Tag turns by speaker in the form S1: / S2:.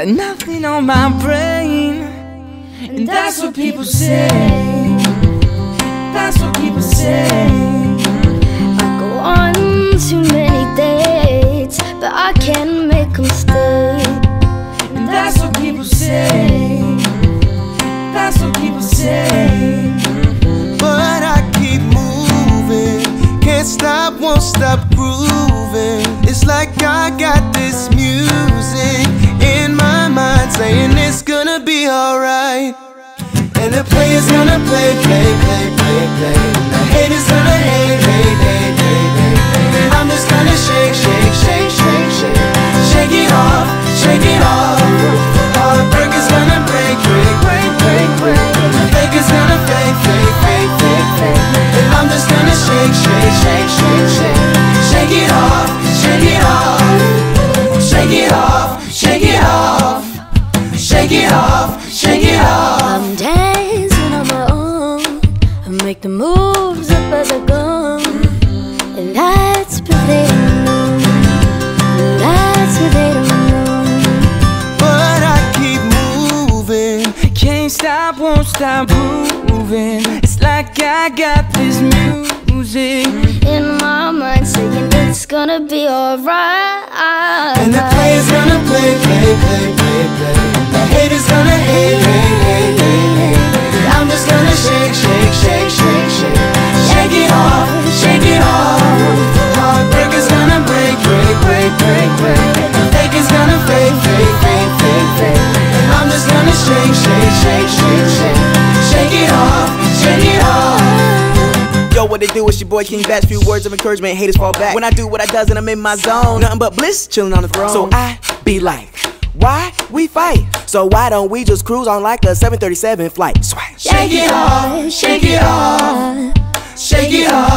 S1: Got nothing on my brain. And that's what people say. That's what people say.
S2: I go on too many dates, but I can't make them stay.
S1: And that's what people say. That's what people say.
S3: But I keep moving. Can't stop, won't stop grooving. Like I got this music in my mind saying it's gonna be alright. And the player's gonna play, play, play, play, play. And The haters gonna hate, Shake it off, shake it off. I'm
S2: dancing on my own. I make the moves up as I go. And that's what they don't know. And that's what they don't know.
S3: But I keep moving.
S1: Can't stop, won't stop moving. It's like I got this music.
S2: In my mind, saying it's gonna be alright.
S3: And the player's gonna play, play, play, play, play.
S4: Yo, what they do? It's your boy KingBach. Few words of encouragement, haters fall back. When I do what I does and I'm in my zone, nothing but bliss, chilling on the throne. So I be like, why we fight? So why don't we just cruise on like a 737 flight? Swag.
S3: Shake it off, shake it off. Shake it off,